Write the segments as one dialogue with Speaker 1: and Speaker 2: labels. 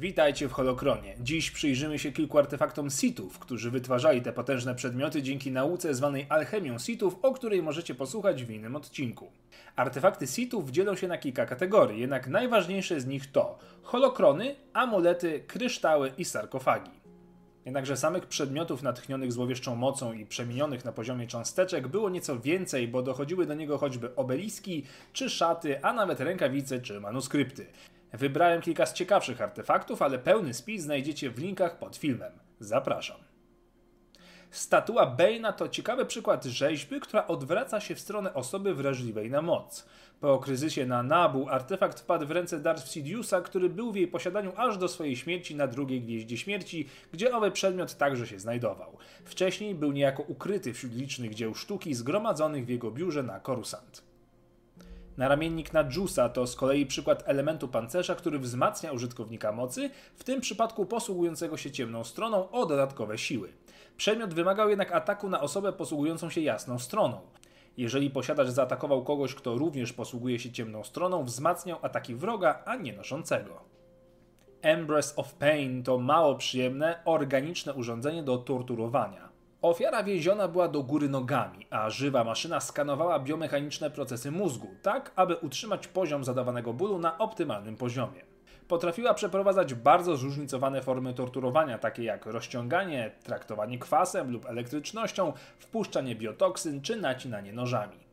Speaker 1: Witajcie w Holokronie. Dziś przyjrzymy się kilku artefaktom Sithów, którzy wytwarzali te potężne przedmioty dzięki nauce zwanej alchemią Sithów, o której możecie posłuchać w innym odcinku. Artefakty Sithów dzielą się na kilka kategorii, jednak najważniejsze z nich to holokrony, amulety, kryształy i sarkofagi. Jednakże samych przedmiotów natchnionych złowieszczą mocą i przemienionych na poziomie cząsteczek było nieco więcej, bo dochodziły do niego choćby obeliski, czy szaty, a nawet rękawice czy manuskrypty. Wybrałem kilka z ciekawszych artefaktów, ale pełny spis znajdziecie w linkach pod filmem. Zapraszam. Statua Bane'a to ciekawy przykład rzeźby, która odwraca się w stronę osoby wrażliwej na moc. Po kryzysie na Nabu artefakt wpadł w ręce Darth Sidious'a, który był w jej posiadaniu aż do swojej śmierci na drugiej Gwieździe Śmierci, gdzie owy przedmiot także się znajdował. Wcześniej był niejako ukryty wśród licznych dzieł sztuki zgromadzonych w jego biurze na Coruscant. Naramiennik Nadjusa to z kolei przykład elementu pancerza, który wzmacnia użytkownika mocy, w tym przypadku posługującego się ciemną stroną o dodatkowe siły. Przedmiot wymagał jednak ataku na osobę posługującą się jasną stroną. Jeżeli posiadacz zaatakował kogoś, kto również posługuje się ciemną stroną, wzmacniał ataki wroga, a nie noszącego. Embrace of Pain to mało przyjemne, organiczne urządzenie do torturowania. Ofiara więziona była do góry nogami, a żywa maszyna skanowała biomechaniczne procesy mózgu, tak aby utrzymać poziom zadawanego bólu na optymalnym poziomie. Potrafiła przeprowadzać bardzo zróżnicowane formy torturowania, takie jak rozciąganie, traktowanie kwasem lub elektrycznością, wpuszczanie biotoksyn czy nacinanie nożami.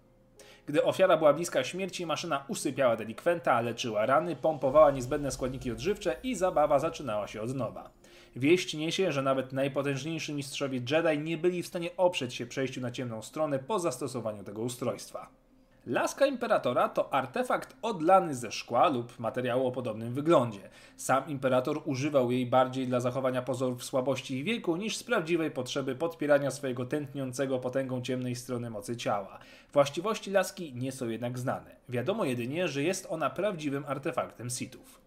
Speaker 1: Gdy ofiara była bliska śmierci, maszyna usypiała delikwenta, leczyła rany, pompowała niezbędne składniki odżywcze i zabawa zaczynała się od nowa. Wieść niesie, że nawet najpotężniejsi mistrzowie Jedi nie byli w stanie oprzeć się przejściu na ciemną stronę po zastosowaniu tego ustrojstwa. Laska Imperatora to artefakt odlany ze szkła lub materiału o podobnym wyglądzie. Sam Imperator używał jej bardziej dla zachowania pozorów słabości i wieku niż z prawdziwej potrzeby podpierania swojego tętniącego potęgą ciemnej strony mocy ciała. Właściwości laski nie są jednak znane. Wiadomo jedynie, że jest ona prawdziwym artefaktem Sithów.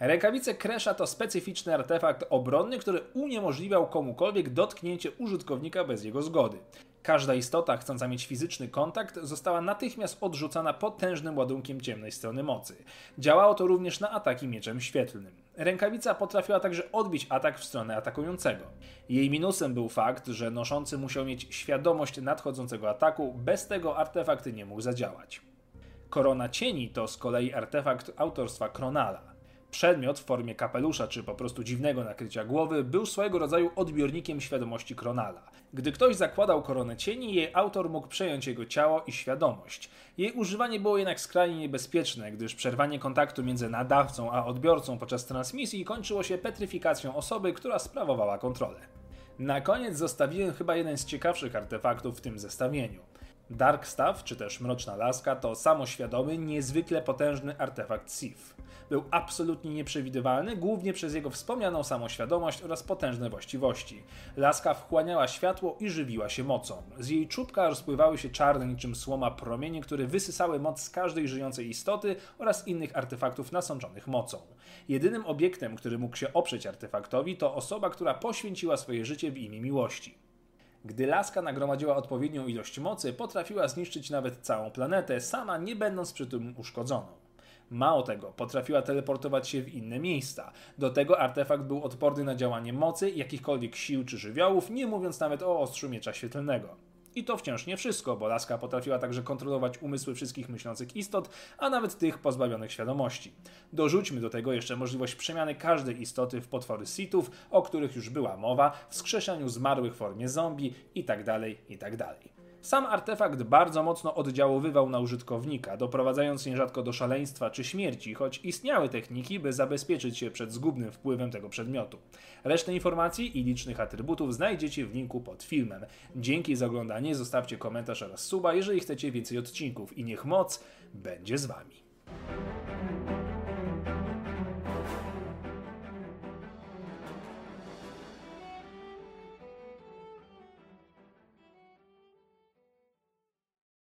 Speaker 1: Rękawice Kresza to specyficzny artefakt obronny, który uniemożliwiał komukolwiek dotknięcie użytkownika bez jego zgody. Każda istota chcąca mieć fizyczny kontakt została natychmiast odrzucana potężnym ładunkiem ciemnej strony mocy. Działało to również na ataki mieczem świetlnym. Rękawica potrafiła także odbić atak w stronę atakującego. Jej minusem był fakt, że noszący musiał mieć świadomość nadchodzącego ataku, bez tego artefakt nie mógł zadziałać. Korona cieni to z kolei artefakt autorstwa Kronala. Przedmiot w formie kapelusza czy po prostu dziwnego nakrycia głowy był swojego rodzaju odbiornikiem świadomości Kronala. Gdy ktoś zakładał koronę cieni, jej autor mógł przejąć jego ciało i świadomość. Jej używanie było jednak skrajnie niebezpieczne, gdyż przerwanie kontaktu między nadawcą a odbiorcą podczas transmisji kończyło się petryfikacją osoby, która sprawowała kontrolę. Na koniec zostawiłem chyba jeden z ciekawszych artefaktów w tym zestawieniu. Dark Staff, czy też Mroczna Laska, to samoświadomy, niezwykle potężny artefakt Sith. Był absolutnie nieprzewidywalny, głównie przez jego wspomnianą samoświadomość oraz potężne właściwości. Laska wchłaniała światło i żywiła się mocą. Z jej czubka rozpływały się czarne niczym słoma promienie, które wysysały moc z każdej żyjącej istoty oraz innych artefaktów nasączonych mocą. Jedynym obiektem, który mógł się oprzeć artefaktowi, to osoba, która poświęciła swoje życie w imię miłości. Gdy laska nagromadziła odpowiednią ilość mocy, potrafiła zniszczyć nawet całą planetę, sama nie będąc przy tym uszkodzoną. Mało tego, potrafiła teleportować się w inne miejsca. Do tego artefakt był odporny na działanie mocy, jakichkolwiek sił czy żywiołów, nie mówiąc nawet o ostrzu miecza świetlnego. I to wciąż nie wszystko, bo laska potrafiła także kontrolować umysły wszystkich myślących istot, a nawet tych pozbawionych świadomości. Dorzućmy do tego jeszcze możliwość przemiany każdej istoty w potwory sitów, o których już była mowa, wskrzeszaniu zmarłych w formie zombie itd. Tak itd. Sam artefakt bardzo mocno oddziaływał na użytkownika, doprowadzając nierzadko do szaleństwa czy śmierci, choć istniały techniki, by zabezpieczyć się przed zgubnym wpływem tego przedmiotu. Resztę informacji i licznych atrybutów znajdziecie w linku pod filmem. Dzięki za oglądanie, zostawcie komentarz oraz suba, jeżeli chcecie więcej odcinków i niech moc będzie z Wami.